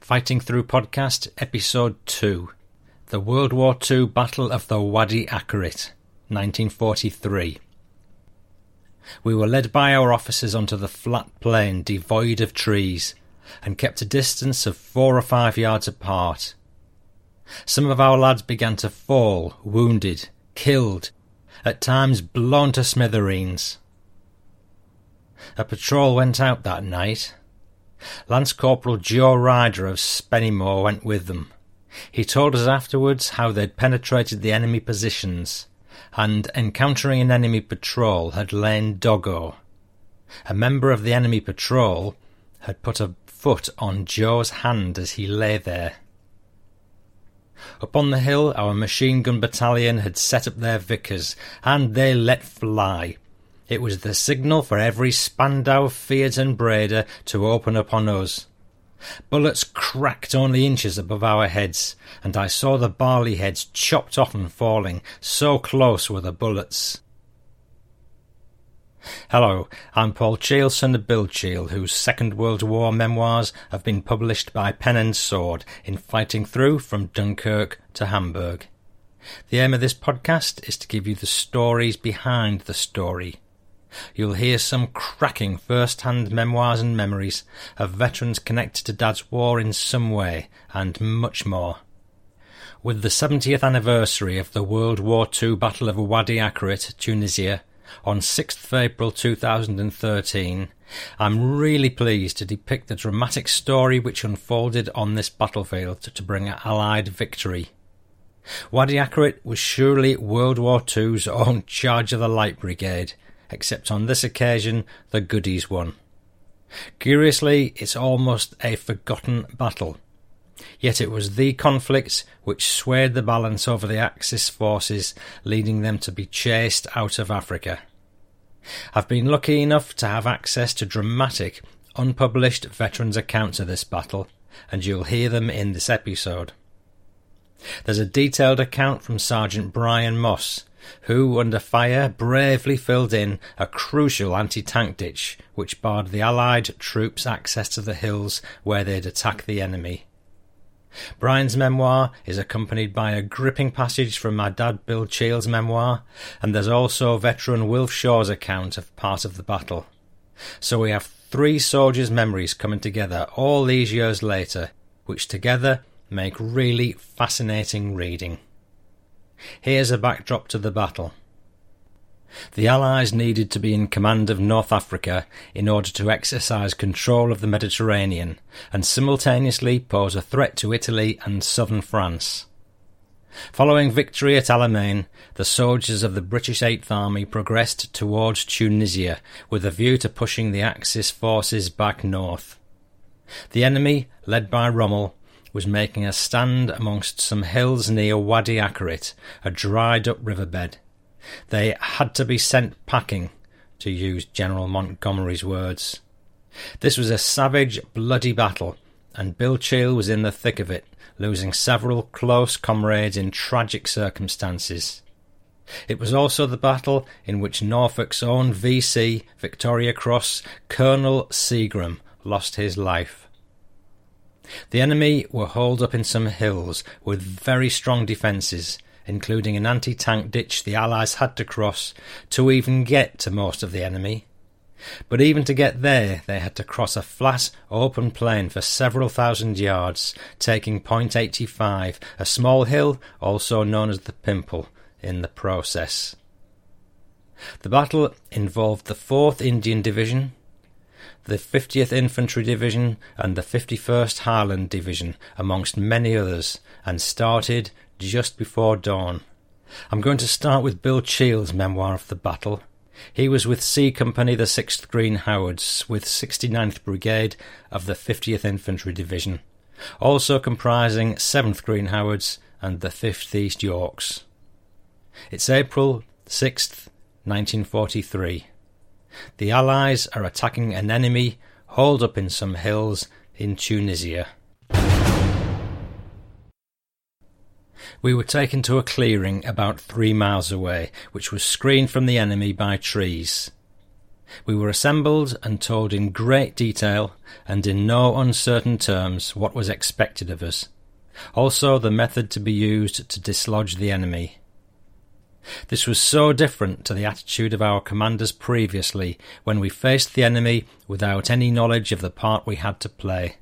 Fighting Through Podcast, Episode 2 The World War II Battle of the Wadi Akarit, 1943. We were led by our officers onto the flat plain devoid of trees and kept a distance of four or five yards apart. Some of our lads began to fall, wounded, killed, at times blown to smithereens. A patrol went out that night Lance Corporal Joe Ryder of Spennymoor went with them. He told us afterwards how they'd penetrated the enemy positions and, encountering an enemy patrol, had lain doggo. A member of the enemy patrol had put a foot on Joe's hand as he lay there. Up on the hill, our machine gun battalion had set up their Vickers, and they let fly. It was the signal for every Spandau, Fiat, and Breda to open upon us. Bullets cracked only inches above our heads, and I saw the barley heads chopped off and falling, so close were the bullets. Hello, I'm Paul Cheall, son of Bill Cheall, whose Second World War memoirs have been published by Pen and Sword in Fighting Through from Dunkirk to Hamburg. The aim of this podcast is to give you the stories behind the story You'll hear some cracking first hand memoirs and memories of veterans connected to Dad's war in some way, and much more. With the 70th anniversary of the World War II Battle of Wadi Akarit, Tunisia, on 6th April 2013, I'm really pleased to depict the dramatic story which unfolded on this battlefield to bring Allied victory. Wadi Akarit was surely World War II's own Charge of the Light Brigade, except on this occasion the goodies won. Curiously, it's almost a forgotten battle. Yet it was the conflict which swayed the balance over the Axis forces, leading them to be chased out of Africa. I've been lucky enough to have access to dramatic, unpublished veterans' accounts of this battle, and you'll hear them in this episode. There's a detailed account from Sergeant Brian Moss, who, under fire, bravely filled in a crucial anti tank ditch which barred the Allied troops access to the hills where they'd attack the enemy. Brian's memoir is accompanied by a gripping passage from my dad Bill Cheall's memoir, and there's also veteran Wilf Shaw's account of part of the battle. So we have three soldiers' memories coming together all these years later, which together make really fascinating reading. Here's a backdrop to the battle. The Allies needed to be in command of North Africa in order to exercise control of the Mediterranean and simultaneously pose a threat to Italy and southern France. Following victory at Alamein, the soldiers of the British Eighth Army progressed towards Tunisia with a view to pushing the Axis forces back north. The enemy, led by Rommel, was making a stand amongst some hills near Wadi Akarit, a dried up riverbed. They had to be sent packing, to use General Montgomery's words. This was a savage, bloody battle, and Bill Cheall was in the thick of it, losing several close comrades in tragic circumstances. It was also the battle in which Norfolk's own VC, Victoria Cross, Colonel Seagrim, lost his life. The enemy were holed up in some hills with very strong defences, including an anti tank ditch the Allies had to cross to even get to most of the enemy. But even to get there, they had to cross a flat, open plain for several thousand yards, taking point 85, a small hill also known as the Pimple, in the process. The battle involved the 4th Indian Division, the 50th Infantry Division and the 51st Highland Division, amongst many others, and started just before dawn. I'm going to start with Bill Cheall's memoir of the battle. He was with C Company, the 6th Green Howards, with 69th Brigade of the 50th Infantry Division, also comprising 7th Green Howards and the 5th East Yorks. It's April 6th, 1943. The Allies are attacking an enemy holed up in some hills in Tunisia. We were taken to a clearing about three miles away, which was screened from the enemy by trees. We were assembled and told in great detail and in no uncertain terms what was expected of us, also the method to be used to dislodge the enemy. This was so different to the attitude of our commanders previously, when we faced the enemy without any knowledge of the part we had to play.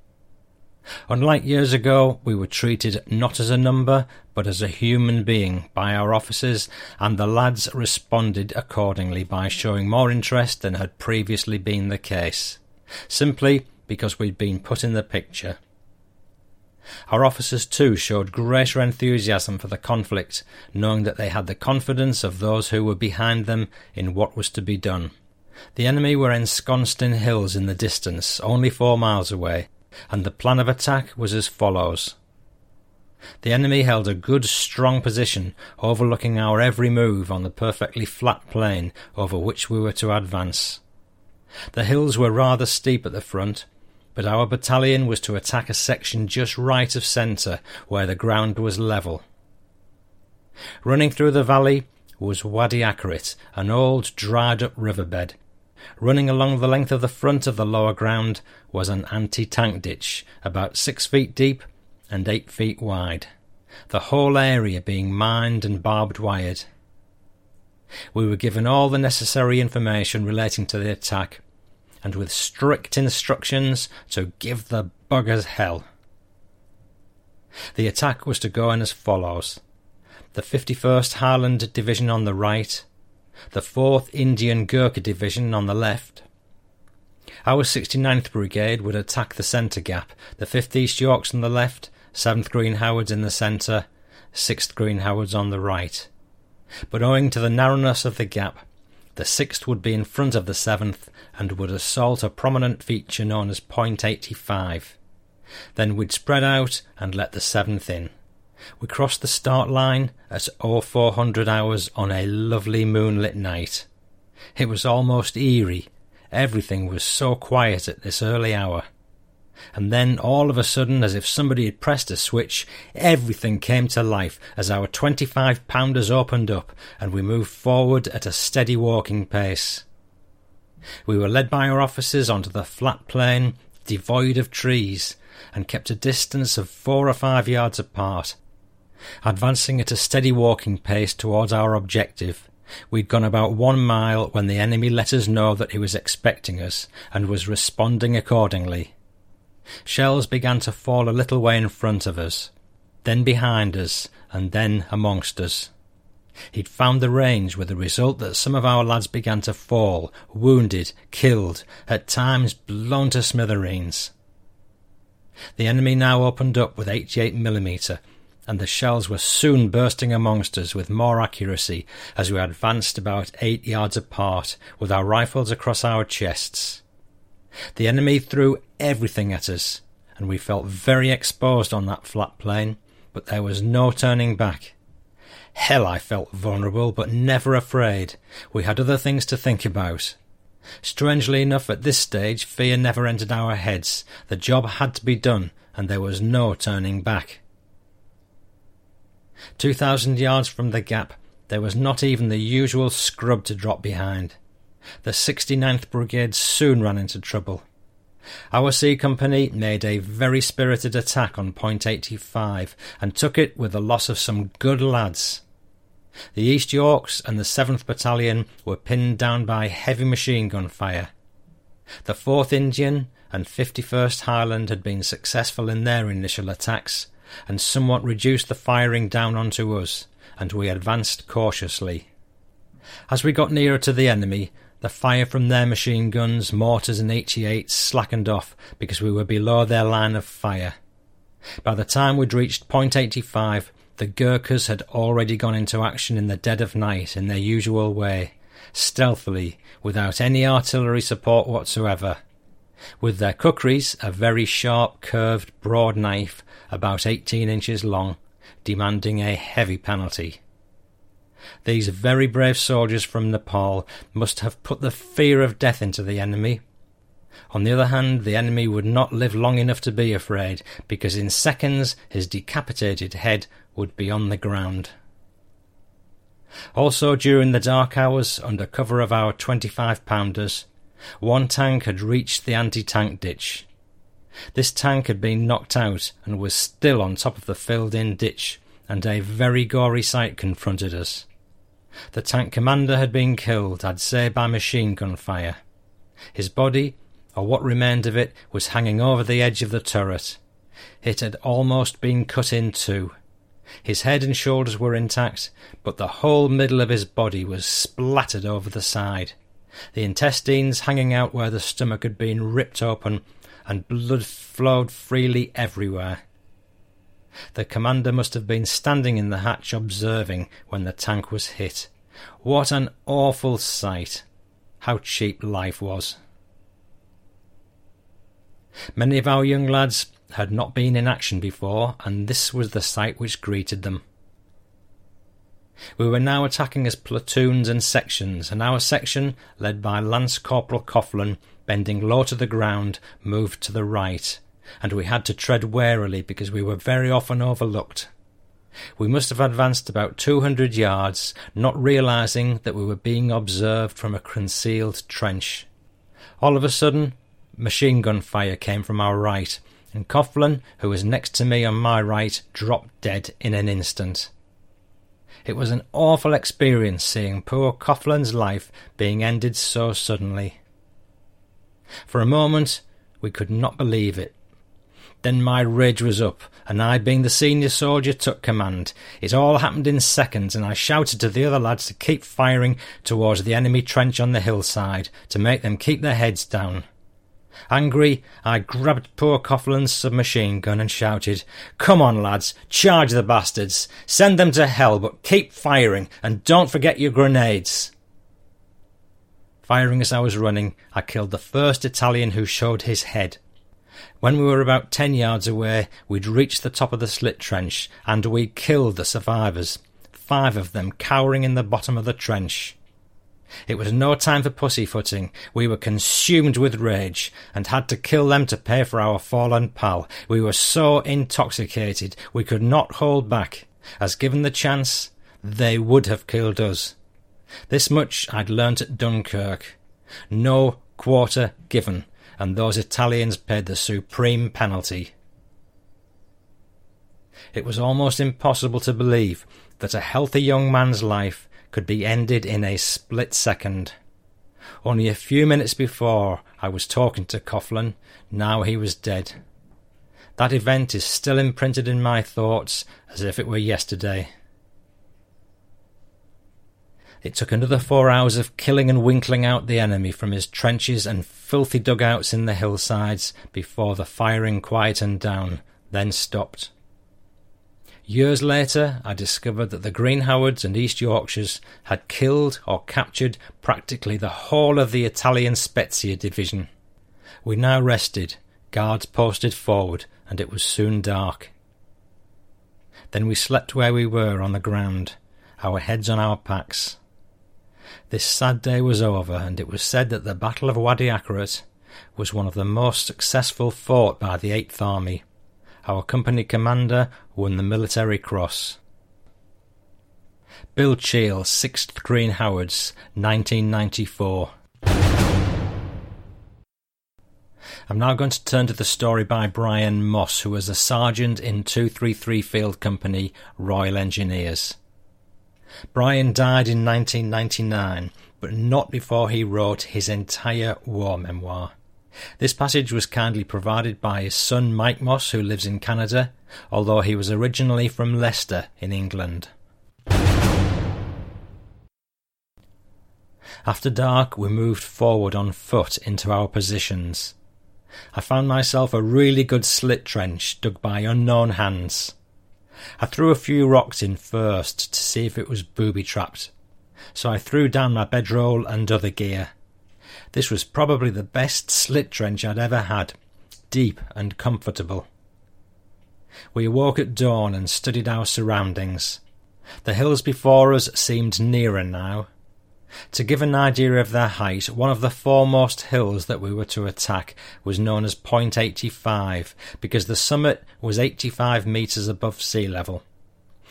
Unlike years ago, we were treated not as a number, but as a human being by our officers, and the lads responded accordingly by showing more interest than had previously been the case, simply because we'd been put in the picture. Our officers too showed greater enthusiasm for the conflict, knowing that they had the confidence of those who were behind them in what was to be done. The enemy were ensconced in hills in the distance, only four miles away, and the plan of attack was as follows. The enemy held a good strong position overlooking our every move on the perfectly flat plain over which we were to advance. The hills were rather steep at the front, but our battalion was to attack a section just right of centre where the ground was level. Running through the valley was Wadi Akarit, an old dried up riverbed Running along the length of the front of the lower ground was an anti tank ditch, about six feet deep and eight feet wide, the whole area being mined and barbed wired. We were given all the necessary information relating to the attack, and with strict instructions to give the buggers hell. The attack was to go in as follows the 51st Highland Division on the right, the 4th Indian Gurkha Division on the left. Our 69th Brigade would attack the centre gap, the 5th East Yorks on the left, 7th Green Howards in the centre, 6th Green Howards on the right. But owing to the narrowness of the gap, the 6th would be in front of the 7th and would assault a prominent feature known as Point 85. Then we'd spread out and let the 7th in. We crossed the start line at 0400 hours on a lovely moonlit night. It was almost eerie. Everything was so quiet at this early hour. And then, all of a sudden, as if somebody had pressed a switch, everything came to life as our 25 pounders opened up and we moved forward at a steady walking pace. We were led by our officers onto the flat plain, devoid of trees, and kept a distance of four or five yards apart advancing at a steady walking pace towards our objective. We'd gone about one mile when the enemy let us know that he was expecting us and was responding accordingly. Shells began to fall a little way in front of us, then behind us, and then amongst us. He'd found the range with the result that some of our lads began to fall, wounded, killed, at times blown to smithereens. The enemy now opened up with 88 millimeter and the shells were soon bursting amongst us with more accuracy as we advanced about eight yards apart with our rifles across our chests. The enemy threw everything at us, and we felt very exposed on that flat plain, but there was no turning back. Hell, I felt vulnerable, but never afraid. We had other things to think about. Strangely enough, at this stage, fear never entered our heads. The job had to be done, and there was no turning back. Two thousand yards from the gap, there was not even the usual scrub to drop behind. The 69th Brigade soon ran into trouble. Our C Company made a very spirited attack on Point 85 and took it with the loss of some good lads. The East Yorks and the 7th Battalion were pinned down by heavy machine gun fire. The 4th Indian and 51st Highland had been successful in their initial attacks, and somewhat reduced the firing down onto us, and we advanced cautiously. As we got nearer to the enemy, the fire from their machine guns, mortars, and 88s slackened off because we were below their line of fire. By the time we'd reached point 85, the Gurkhas had already gone into action in the dead of night in their usual way, stealthily, without any artillery support whatsoever. With their kukris, a very sharp, curved, broad knife, about eighteen inches long, demanding a heavy penalty. These very brave soldiers from Nepal must have put the fear of death into the enemy. On the other hand, the enemy would not live long enough to be afraid, because in seconds his decapitated head would be on the ground. Also, during the dark hours, under cover of our 25 pounders, one tank had reached the anti tank ditch. This tank had been knocked out and was still on top of the filled in ditch, and a very gory sight confronted us. The tank commander had been killed, I'd say, by machine gun fire. His body, or what remained of it, was hanging over the edge of the turret. It had almost been cut in two. His head and shoulders were intact, but the whole middle of his body was splattered over the side. The intestines hanging out where the stomach had been ripped open, and blood flowed freely everywhere. The commander must have been standing in the hatch observing when the tank was hit. What an awful sight! How cheap life was! Many of our young lads had not been in action before, and this was the sight which greeted them. We were now attacking as platoons and sections, and our section, led by Lance Corporal Coughlin, bending low to the ground, moved to the right, and we had to tread warily because we were very often overlooked. We must have advanced about two hundred yards, not realizing that we were being observed from a concealed trench. All of a sudden, machine gun fire came from our right, and Coughlin, who was next to me on my right, dropped dead in an instant. It was an awful experience seeing poor Coughlin's life being ended so suddenly. For a moment we could not believe it. Then my rage was up, and I, being the senior soldier, took command. It all happened in seconds, and I shouted to the other lads to keep firing towards the enemy trench on the hillside, to make them keep their heads down. Angry, I grabbed poor Coughlin's submachine gun and shouted, Come on, lads, charge the bastards, send them to hell, but keep firing, and don't forget your grenades. Firing as I was running, I killed the first Italian who showed his head. When we were about ten yards away, we'd reached the top of the slit trench, and we'd killed the survivors, five of them cowering in the bottom of the trench. It was no time for pussyfooting. We were consumed with rage, and had to kill them to pay for our fallen pal. We were so intoxicated we could not hold back, as given the chance, they would have killed us. This much I'd learnt at Dunkirk. No quarter given, and those Italians paid the supreme penalty. It was almost impossible to believe that a healthy young man's life could be ended in a split second. Only a few minutes before I was talking to Coughlin, now he was dead. That event is still imprinted in my thoughts as if it were yesterday. It took another four hours of killing and winkling out the enemy from his trenches and filthy dugouts in the hillsides before the firing quietened down, then stopped. Years later, I discovered that the Green Howards and East Yorkshires had killed or captured practically the whole of the Italian Spezia division. We now rested, guards posted forward, and it was soon dark. Then we slept where we were on the ground, our heads on our packs. This sad day was over, and it was said that the Battle of Wadi Akarit was one of the most successful fought by the Eighth Army our company commander won the Military Cross. Bill Cheall, 6th Green Howards, 1994. I'm now going to turn to the story by Brian Moss, who was a sergeant in 233 Field Company, Royal Engineers. Brian died in 1999, but not before he wrote his entire war memoir. This passage was kindly provided by his son Mike Moss, who lives in Canada, although he was originally from Leicester in England. After dark, we moved forward on foot into our positions. I found myself a really good slit trench dug by unknown hands. I threw a few rocks in first to see if it was booby trapped. so I threw down my bedroll and other gear. This was probably the best slit trench I'd ever had, deep and comfortable. We awoke at dawn and studied our surroundings. The hills before us seemed nearer now. To give an idea of their height, one of the foremost hills that we were to attack was known as Point 85 because the summit was 85 metres above sea level.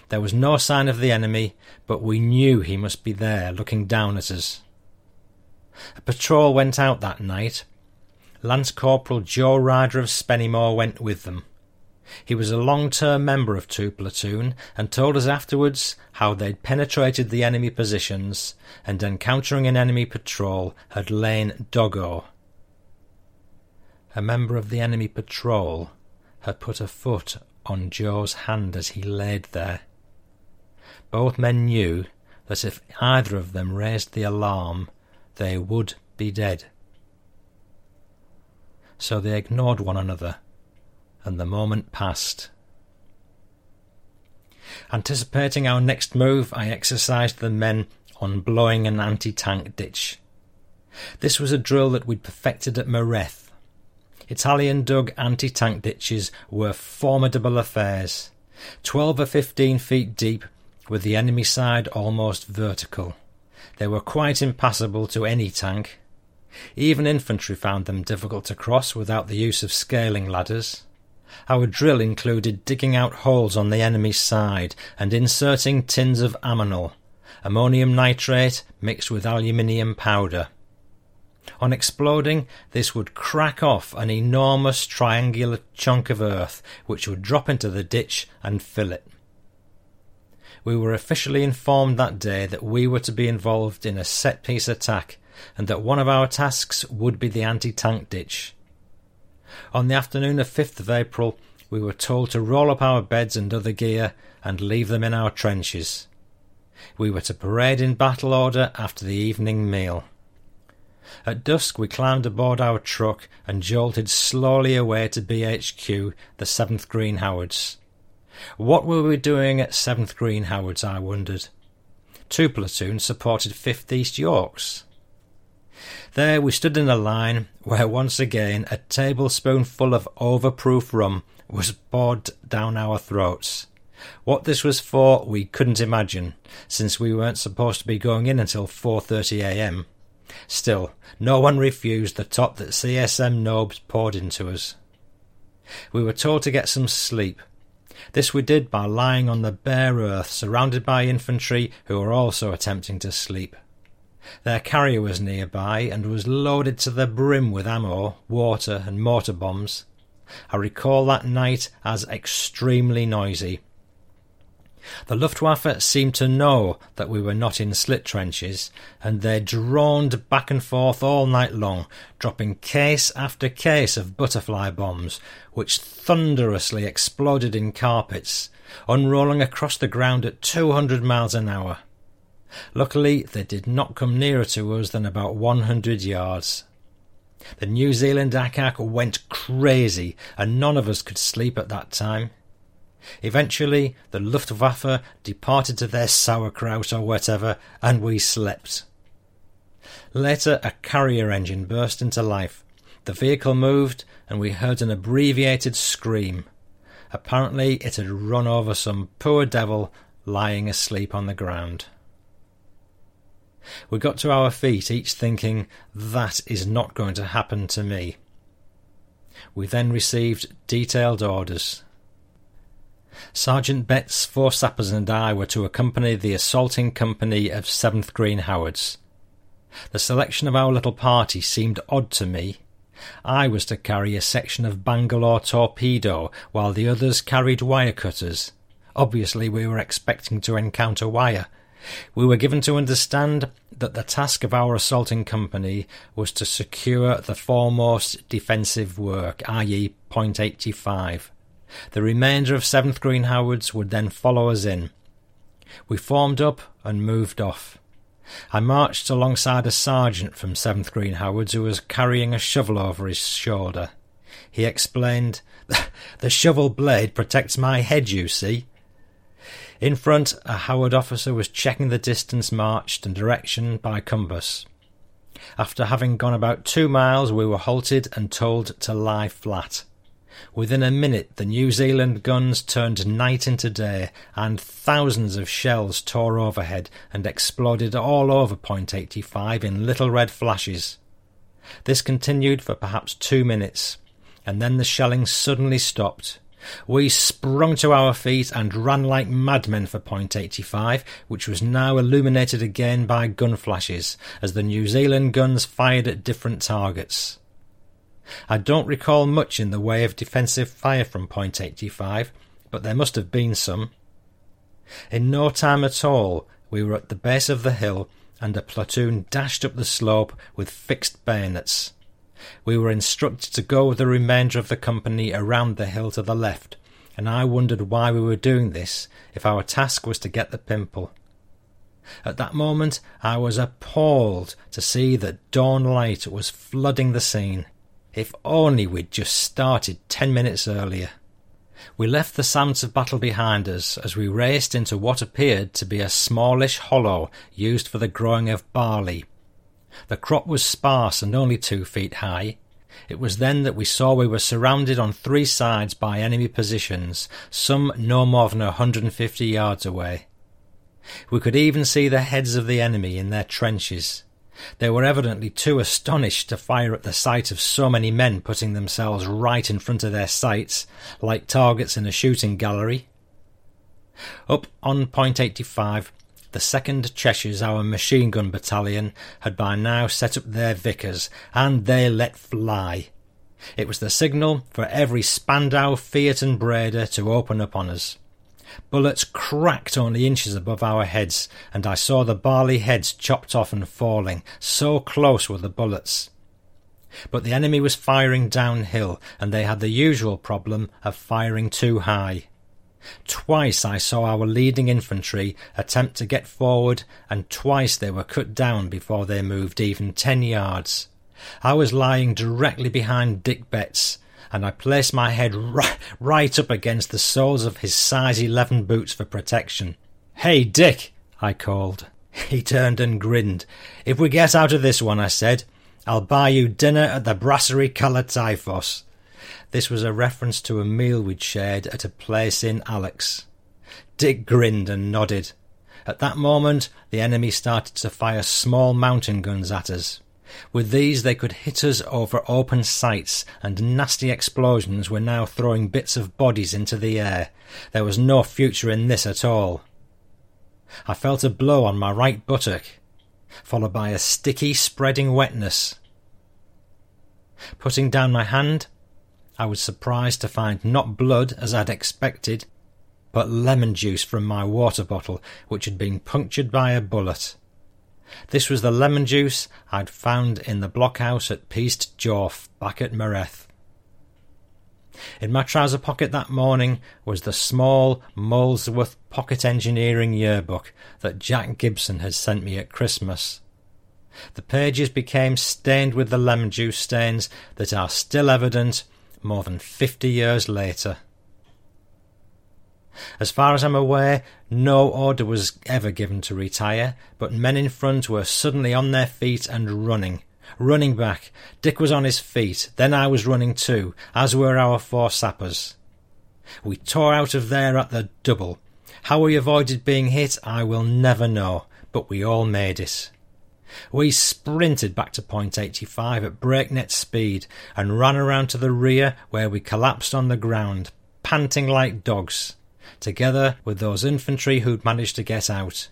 There was no sign of the enemy, but we knew he must be there looking down at us. A patrol went out that night. Lance Corporal Joe Ryder of Spennymoor went with them. He was a long-term member of 2 Platoon and told us afterwards how they'd penetrated the enemy positions and encountering an enemy patrol had lain doggo. A member of the enemy patrol had put a foot on Joe's hand as he laid there. Both men knew that if either of them raised the alarm, they would be dead. So they ignored one another and the moment passed. Anticipating our next move, I exercised the men on blowing an anti tank ditch. This was a drill that we'd perfected at Mareth. Italian dug anti tank ditches were formidable affairs, twelve or fifteen feet deep, with the enemy side almost vertical. They were quite impassable to any tank. Even infantry found them difficult to cross without the use of scaling ladders. Our drill included digging out holes on the enemy's side and inserting tins of ammonal, ammonium nitrate mixed with aluminium powder. On exploding, this would crack off an enormous triangular chunk of earth which would drop into the ditch and fill it. We were officially informed that day that we were to be involved in a set piece attack and that one of our tasks would be the anti tank ditch. On the afternoon of 5th of April, we were told to roll up our beds and other gear and leave them in our trenches. We were to parade in battle order after the evening meal. At dusk, we climbed aboard our truck and jolted slowly away to BHQ, the 7th Green Howards. What were we doing at 7th Green Howards, I wondered. Two platoons supported 5th East Yorks. There we stood in a line where once again a tablespoonful of overproof rum was poured down our throats. What this was for we couldn't imagine, since we weren't supposed to be going in until 4:30 a.m. Still, no one refused the top that CSM Nobes poured into us. We were told to get some sleep. This we did by lying on the bare earth, surrounded by infantry who were also attempting to sleep. Their carrier was nearby and was loaded to the brim with ammo, water, and mortar bombs. I recall that night as extremely noisy. The Luftwaffe seemed to know that we were not in slit trenches, and they droned back and forth all night long, dropping case after case of butterfly bombs, which thunderously exploded in carpets, unrolling across the ground at 200 miles an hour. Luckily, they did not come nearer to us than about 100 yards. The New Zealand ack went crazy, and none of us could sleep at that time. Eventually, the Luftwaffe departed to their sauerkraut or whatever, and we slept. Later, a carrier engine burst into life. The vehicle moved, and we heard an abbreviated scream. Apparently, it had run over some poor devil lying asleep on the ground. We got to our feet, each thinking, that is not going to happen to me. We then received detailed orders. Sergeant Betts, four sappers, and I were to accompany the assaulting company of 7th Green Howards. The selection of our little party seemed odd to me. I was to carry a section of Bangalore torpedo, while the others carried wire cutters. Obviously, we were expecting to encounter wire, we were given to understand that the task of our assaulting company was to secure the foremost defensive work, i.e., point 85. The remainder of 7th Green Howards would then follow us in. We formed up and moved off. I marched alongside a sergeant from 7th Green Howards who was carrying a shovel over his shoulder. He explained, The shovel blade protects my head, you see. In front, a Howard officer was checking the distance marched and direction by compass. After having gone about two miles, we were halted and told to lie flat. Within a minute, the New Zealand guns turned night into day, and thousands of shells tore overhead and exploded all over Point 85 in little red flashes. This continued for perhaps two minutes, and then the shelling suddenly stopped. We sprung to our feet and ran like madmen for Point 85, which was now illuminated again by gun flashes as the New Zealand guns fired at different targets. I don't recall much in the way of defensive fire from Point 85, but there must have been some. In no time at all, we were at the base of the hill, and a platoon dashed up the slope with fixed bayonets. We were instructed to go with the remainder of the company around the hill to the left, and I wondered why we were doing this if our task was to get the pimple. At that moment I was appalled to see that dawn light was flooding the scene. If only we'd just started ten minutes earlier. We left the sounds of battle behind us as we raced into what appeared to be a smallish hollow used for the growing of barley. The crop was sparse and only two feet high. It was then that we saw we were surrounded on three sides by enemy positions, some no more than a hundred and fifty yards away. We could even see the heads of the enemy in their trenches. They were evidently too astonished to fire at the sight of so many men putting themselves right in front of their sights, like targets in a shooting gallery. Up on point 85, the 2nd Cheshires, our machine gun battalion, had by now set up their Vickers, and they let fly. It was the signal for every Spandau, Fiat, and Breda to open upon us. Bullets cracked only inches above our heads, and I saw the barley heads chopped off and falling, so close were the bullets. But the enemy was firing downhill, and they had the usual problem of firing too high. Twice I saw our leading infantry attempt to get forward, and twice they were cut down before they moved even ten yards. I was lying directly behind Dick Betts, and I placed my head right, right up against the soles of his size 11 boots for protection. Hey, Dick! I called. He turned and grinned. If we get out of this one, I said, I'll buy you dinner at the Brasserie Kalataifos. This was a reference to a meal we'd shared at a place in Alex. Dick grinned and nodded. At that moment, the enemy started to fire small mountain guns at us. With these, they could hit us over open sights, and nasty explosions were now throwing bits of bodies into the air. There was no future in this at all. I felt a blow on my right buttock, followed by a sticky, spreading wetness. Putting down my hand, I was surprised to find not blood as I'd expected, but lemon juice from my water bottle, which had been punctured by a bullet. This was the lemon juice I'd found in the blockhouse at Peast Jorf, back at Mareth. In my trouser pocket that morning was the small Molesworth Pocket Engineering Yearbook that Jack Gibson had sent me at Christmas. The pages became stained with the lemon juice stains that are still evident more than fifty years later. As far as I'm aware, no order was ever given to retire, but men in front were suddenly on their feet and running. Running back. Dick was on his feet, then I was running too, as were our four sappers. We tore out of there at the double. How we avoided being hit, I will never know, but we all made it. We sprinted back to point 85 at breakneck speed and ran around to the rear where we collapsed on the ground, panting like dogs, together with those infantry who'd managed to get out.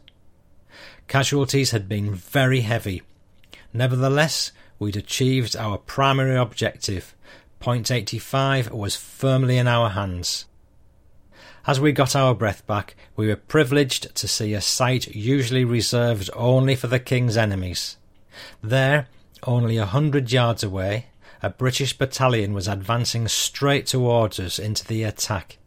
Casualties had been very heavy. Nevertheless, we'd achieved our primary objective. Point 85 was firmly in our hands. As we got our breath back, we were privileged to see a sight usually reserved only for the King's enemies. There, only a hundred yards away, a British battalion was advancing straight towards us into the attack.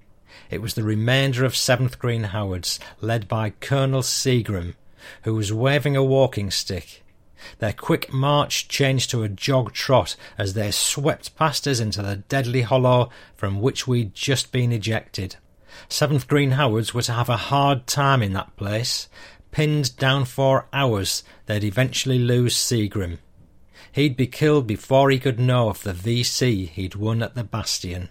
It was the remainder of 7th Green Howards, led by Colonel Seagrim, who was waving a walking stick. Their quick march changed to a jog trot as they swept past us into the deadly hollow from which we'd just been ejected. Seventh Green Howards were to have a hard time in that place. Pinned down for hours, they'd eventually lose Seagrim. He'd be killed before he could know of the VC he'd won at the Bastion.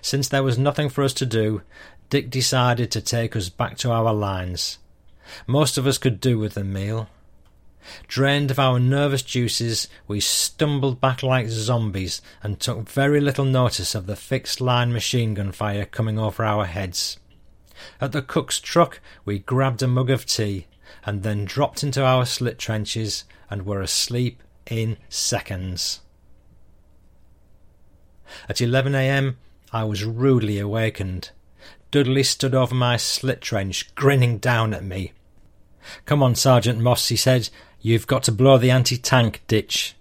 Since there was nothing for us to do, Dick decided to take us back to our lines. Most of us could do with a meal. Drained of our nervous juices, we stumbled back like zombies and took very little notice of the fixed line machine gun fire coming over our heads. At the cook's truck, we grabbed a mug of tea and then dropped into our slit trenches and were asleep in seconds. At 11 a.m., I was rudely awakened. Dudley stood over my slit trench, grinning down at me. Come on, Sergeant Moss, he said. You've got to blow the anti tank ditch.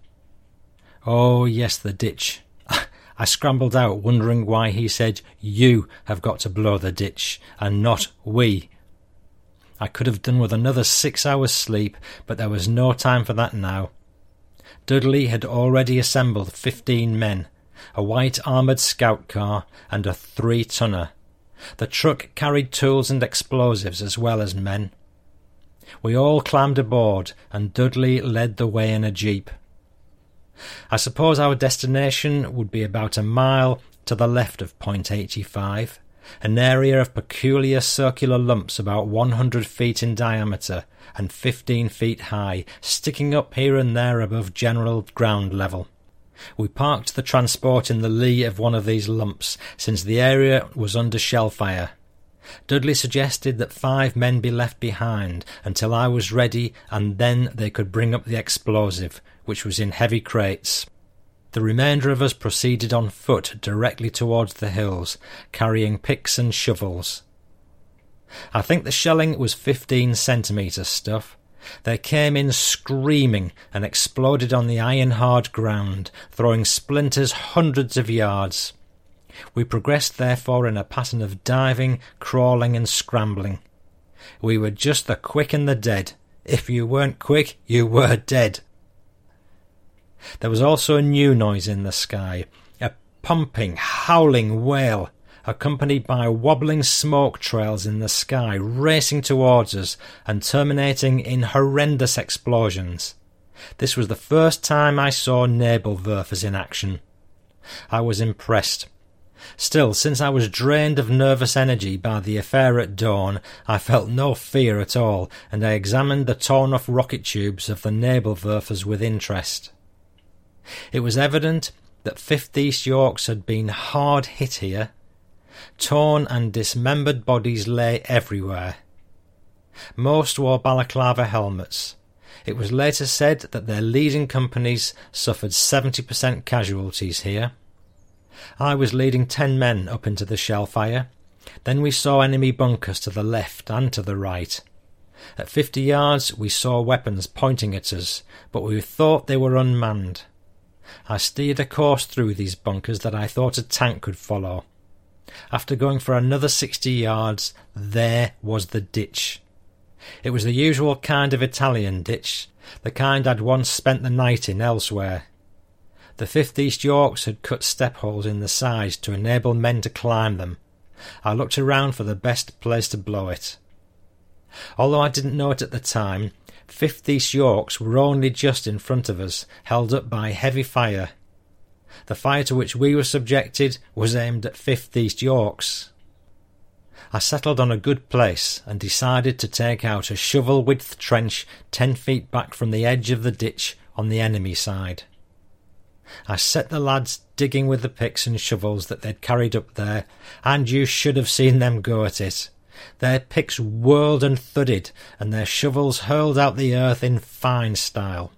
Oh, yes, the ditch. I scrambled out, wondering why he said, You have got to blow the ditch, and not we. I could have done with another six hours' sleep, but there was no time for that now. Dudley had already assembled fifteen men, a white armoured scout car, and a three tonner. The truck carried tools and explosives as well as men. We all climbed aboard, and Dudley led the way in a jeep. I suppose our destination would be about a mile to the left of Point 85, an area of peculiar circular lumps about 100 feet in diameter and 15 feet high, sticking up here and there above general ground level. We parked the transport in the lee of one of these lumps, since the area was under shell fire. Dudley suggested that five men be left behind until I was ready, and then they could bring up the explosive, which was in heavy crates. The remainder of us proceeded on foot directly towards the hills, carrying picks and shovels. I think the shelling was fifteen centimetre stuff. They came in screaming and exploded on the iron hard ground, throwing splinters hundreds of yards. We progressed therefore in a pattern of diving, crawling, and scrambling. We were just the quick and the dead. If you weren't quick, you were dead. There was also a new noise in the sky, a pumping, howling wail, accompanied by wobbling smoke trails in the sky racing towards us and terminating in horrendous explosions. This was the first time I saw Nebelwerfers in action. I was impressed. Still, since I was drained of nervous energy by the affair at dawn, I felt no fear at all, and I examined the torn off rocket tubes of the Nebelwerfers with interest. It was evident that 5th East Yorks had been hard hit here. Torn and dismembered bodies lay everywhere. Most wore balaclava helmets. It was later said that their leading companies suffered 70% casualties here. I was leading ten men up into the shell fire. Then we saw enemy bunkers to the left and to the right. At fifty yards we saw weapons pointing at us, but we thought they were unmanned. I steered a course through these bunkers that I thought a tank could follow. After going for another sixty yards, there was the ditch. It was the usual kind of Italian ditch, the kind I'd once spent the night in elsewhere. The Fifth East Yorks had cut step holes in the sides to enable men to climb them. I looked around for the best place to blow it. Although I didn't know it at the time, Fifth East Yorks were only just in front of us, held up by heavy fire. The fire to which we were subjected was aimed at Fifth East Yorks. I settled on a good place and decided to take out a shovel width trench ten feet back from the edge of the ditch on the enemy side. I set the lads digging with the picks and shovels that they'd carried up there, and you should have seen them go at it. Their picks whirled and thudded, and their shovels hurled out the earth in fine style.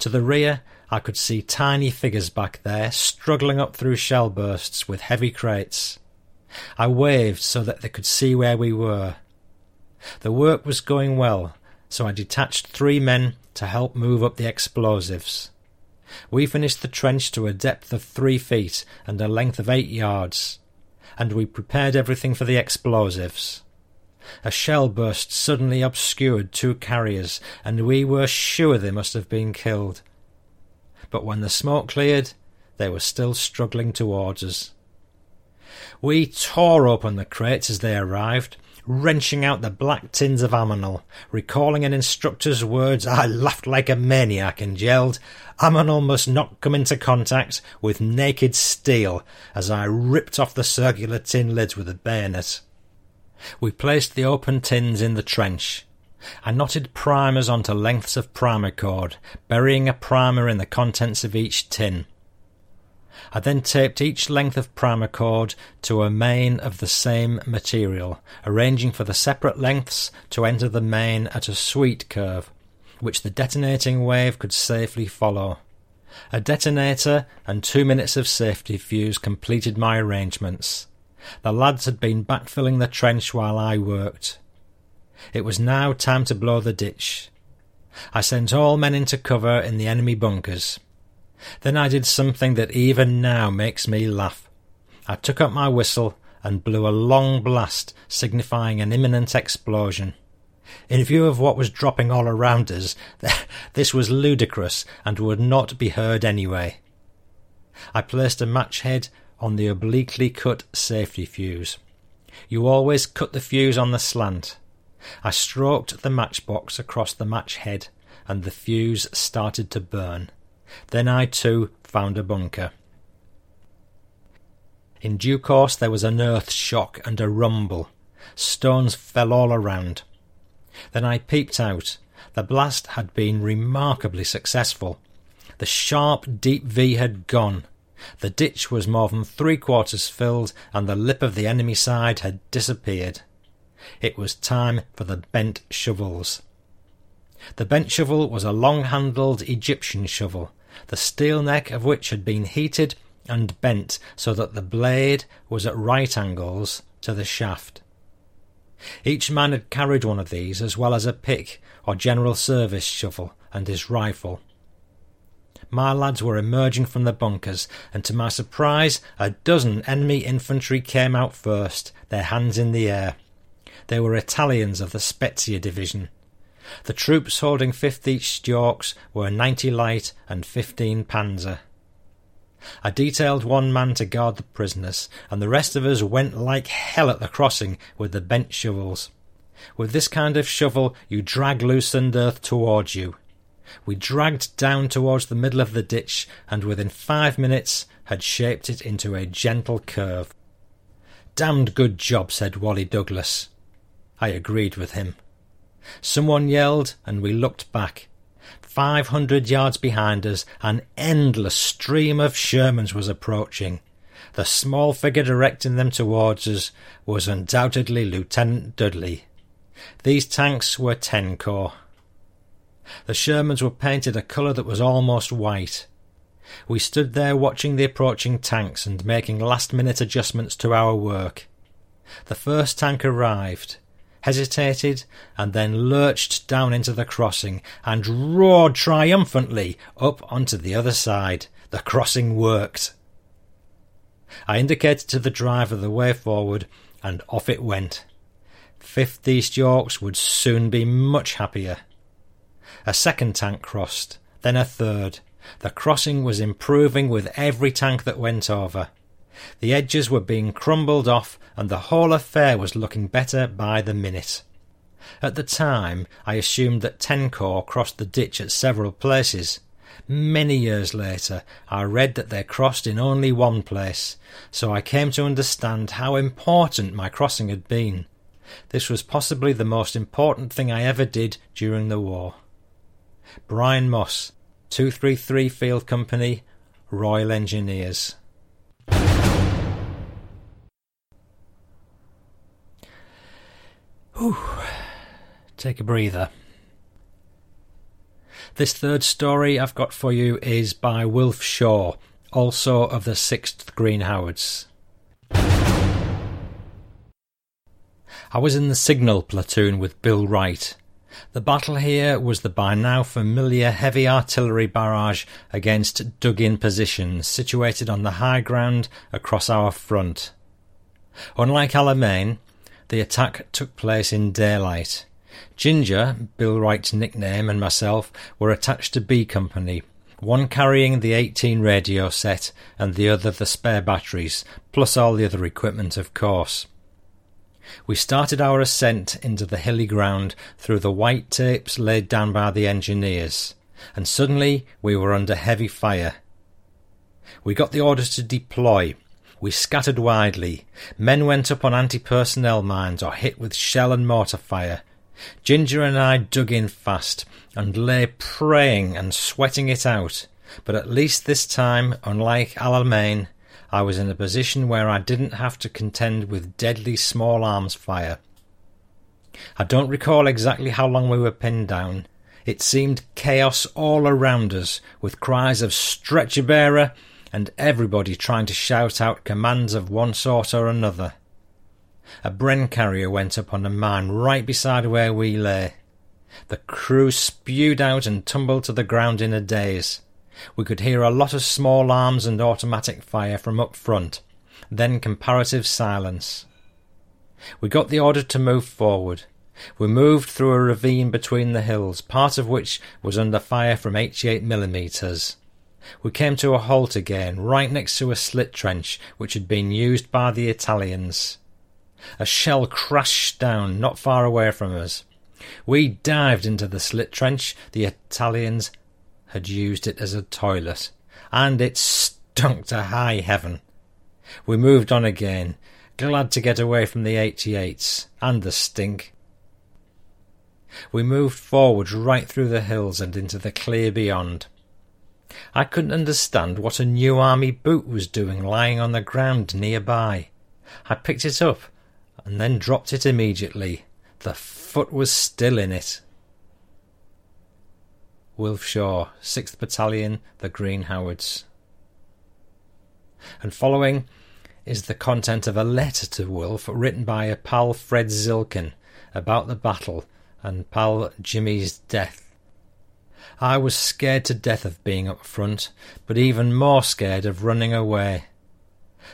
To the rear, I could see tiny figures back there, struggling up through shell bursts with heavy crates. I waved so that they could see where we were. The work was going well, so I detached three men to help move up the explosives. We finished the trench to a depth of three feet and a length of eight yards, and we prepared everything for the explosives. A shell burst suddenly obscured two carriers, and we were sure they must have been killed. But when the smoke cleared, they were still struggling towards us. We tore open the crates as they arrived, wrenching out the black tins of ammonal. Recalling an instructor's words, I laughed like a maniac and yelled, Ammonal must not come into contact with naked steel, as I ripped off the circular tin lids with a bayonet. We placed the open tins in the trench. I knotted primers onto lengths of primer cord, burying a primer in the contents of each tin. I then taped each length of primer cord to a main of the same material, arranging for the separate lengths to enter the main at a sweet curve, which the detonating wave could safely follow. A detonator and two minutes of safety fuse completed my arrangements. The lads had been backfilling the trench while I worked. It was now time to blow the ditch. I sent all men into cover in the enemy bunkers. Then I did something that even now makes me laugh. I took up my whistle and blew a long blast signifying an imminent explosion. In view of what was dropping all around us, this was ludicrous and would not be heard anyway. I placed a match head on the obliquely cut safety fuse. You always cut the fuse on the slant. I stroked the matchbox across the match head, and the fuse started to burn. Then I too found a bunker. In due course there was an earth shock and a rumble. Stones fell all around. Then I peeped out. The blast had been remarkably successful. The sharp, deep V had gone. The ditch was more than three quarters filled, and the lip of the enemy side had disappeared. It was time for the bent shovels. The bent shovel was a long handled Egyptian shovel, the steel neck of which had been heated and bent so that the blade was at right angles to the shaft. Each man had carried one of these, as well as a pick or general service shovel and his rifle. My lads were emerging from the bunkers, and to my surprise, a dozen enemy infantry came out first, their hands in the air. They were Italians of the Spezia division, the troops holding 5th East Yorks were 90 light and 15 panzer. I detailed one man to guard the prisoners, and the rest of us went like hell at the crossing with the bent shovels. With this kind of shovel, you drag loosened earth towards you. We dragged down towards the middle of the ditch, and within five minutes had shaped it into a gentle curve. Damned good job, said Wally Douglas. I agreed with him. Someone yelled, and we looked back. Five hundred yards behind us, an endless stream of Shermans was approaching. The small figure directing them towards us was undoubtedly Lieutenant Dudley. These tanks were ten corps. The Shermans were painted a colour that was almost white. We stood there watching the approaching tanks and making last minute adjustments to our work. The first tank arrived hesitated, and then lurched down into the crossing and roared triumphantly up onto the other side. The crossing worked. I indicated to the driver the way forward, and off it went. Fifth East Yorks would soon be much happier. A second tank crossed, then a third. The crossing was improving with every tank that went over. The edges were being crumbled off, and the whole affair was looking better by the minute. At the time, I assumed that ten corps crossed the ditch at several places. Many years later, I read that they crossed in only one place, so I came to understand how important my crossing had been. This was possibly the most important thing I ever did during the war. Brian Moss, 233 Field Company, Royal Engineers. Take a breather. This third story I've got for you is by Wilf Shaw, also of the 6th Green Howards. I was in the signal platoon with Bill Wright. The battle here was the by now familiar heavy artillery barrage against dug in positions situated on the high ground across our front. Unlike Alamein, the attack took place in daylight. Ginger, Bill Wright's nickname, and myself were attached to B Company, one carrying the 18 radio set and the other the spare batteries, plus all the other equipment, of course. We started our ascent into the hilly ground through the white tapes laid down by the engineers, and suddenly we were under heavy fire. We got the orders to deploy. We scattered widely. Men went up on anti personnel mines or hit with shell and mortar fire. Ginger and I dug in fast and lay praying and sweating it out, but at least this time, unlike Alamein, I was in a position where I didn't have to contend with deadly small arms fire. I don't recall exactly how long we were pinned down. It seemed chaos all around us, with cries of stretcher bearer and everybody trying to shout out commands of one sort or another. A Bren carrier went up on a mine right beside where we lay. The crew spewed out and tumbled to the ground in a daze. We could hear a lot of small arms and automatic fire from up front, then comparative silence. We got the order to move forward. We moved through a ravine between the hills, part of which was under fire from 88 millimeters. We came to a halt again, right next to a slit trench which had been used by the Italians. A shell crashed down not far away from us. We dived into the slit trench. The Italians had used it as a toilet, and it stunk to high heaven. We moved on again, glad to get away from the 88s and the stink. We moved forward right through the hills and into the clear beyond. I couldn't understand what a new army boot was doing lying on the ground nearby. I picked it up and then dropped it immediately. The foot was still in it. Wilf Shaw, 6th Battalion, the Green Howards. And following is the content of a letter to Wilf written by a pal Fred Zilkin about the battle and pal Jimmy's death. I was scared to death of being up front, but even more scared of running away.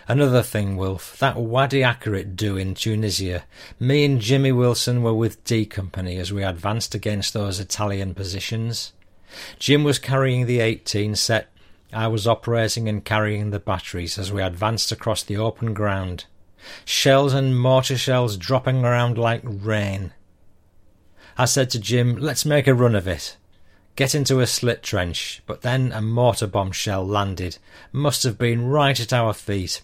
Another thing, Wilf, that Wadi Akarit do in Tunisia. Me and Jimmy Wilson were with D Company as we advanced against those Italian positions. Jim was carrying the 18 set. I was operating and carrying the batteries as we advanced across the open ground. Shells and mortar shells dropping around like rain. I said to Jim, let's make a run of it. Get into a slit trench, but then a mortar bomb shell landed. Must have been right at our feet.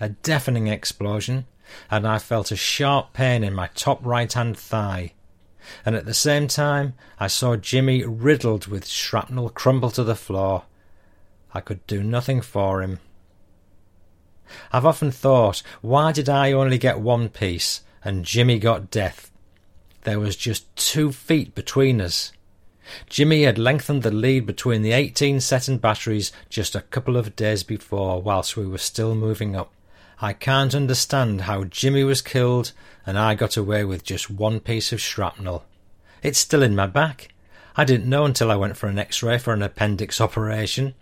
A deafening explosion, and I felt a sharp pain in my top right hand thigh and at the same time I saw Jimmy riddled with shrapnel crumble to the floor. I could do nothing for him. I've often thought, why did I only get one piece and Jimmy got death? There was just two feet between us. Jimmy had lengthened the lead between the 18 set and batteries just a couple of days before, whilst we were still moving up. I can't understand how Jimmy was killed and I got away with just one piece of shrapnel. It's still in my back. I didn't know until I went for an x ray for an appendix operation.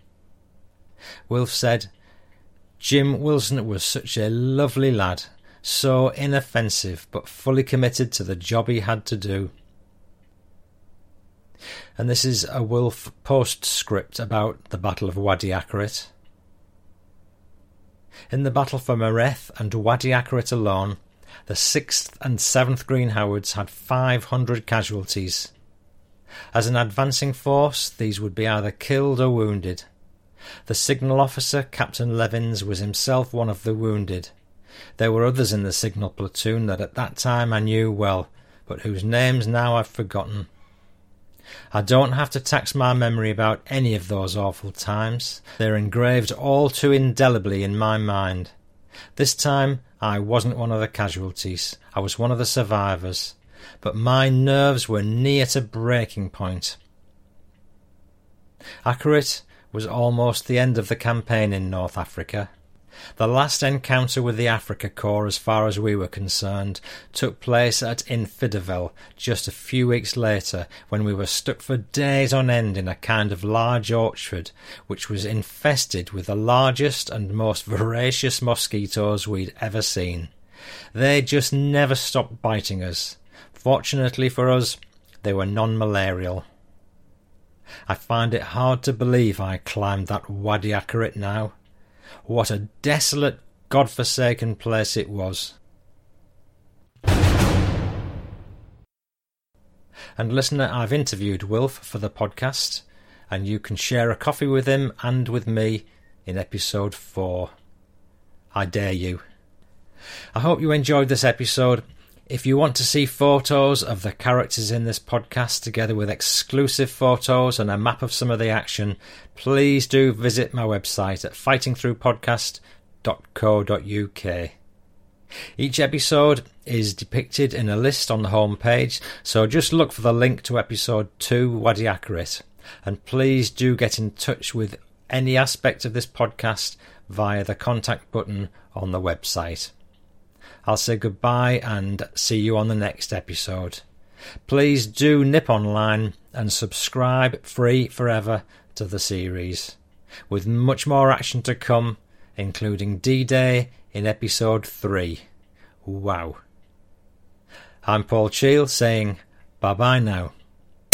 Wilf said, Jim Wilson was such a lovely lad, so inoffensive, but fully committed to the job he had to do. And this is a Wilf postscript about the Battle of Wadi Akarit. In the battle for Mareth and Wadi Akarit alone, the 6th and 7th Green Howards had 500 casualties. As an advancing force, these would be either killed or wounded. The signal officer, Captain Levins, was himself one of the wounded. There were others in the signal platoon that at that time I knew well, but whose names now I've forgotten. I don't have to tax my memory about any of those awful times. They're engraved all too indelibly in my mind. This time I wasn't one of the casualties. I was one of the survivors. But my nerves were near to breaking point. Akarit was almost the end of the campaign in North Africa. The last encounter with the Africa Corps, as far as we were concerned, took place at Enfidaville just a few weeks later, when we were stuck for days on end in a kind of large orchard, which was infested with the largest and most voracious mosquitoes we'd ever seen. They just never stopped biting us. Fortunately for us, they were non malarial. I find it hard to believe I climbed that Wadi Akarit now. What a desolate, god-forsaken place it was. And listener, I've interviewed Wilf for the podcast, and you can share a coffee with him and with me in episode 4. I dare you. I hope you enjoyed this episode. If you want to see photos of the characters in this podcast together with exclusive photos and a map of some of the action, please do visit my website at fightingthroughpodcast.co.uk. Each episode is depicted in a list on the homepage, so just look for the link to episode 2 Wadi Akarit. And please do get in touch with any aspect of this podcast via the contact button on the website. I'll say goodbye and see you on the next episode. Please do nip online and subscribe free forever to the series, with much more action to come, including D Day in episode 3. Wow. I'm Paul Cheall saying bye bye now.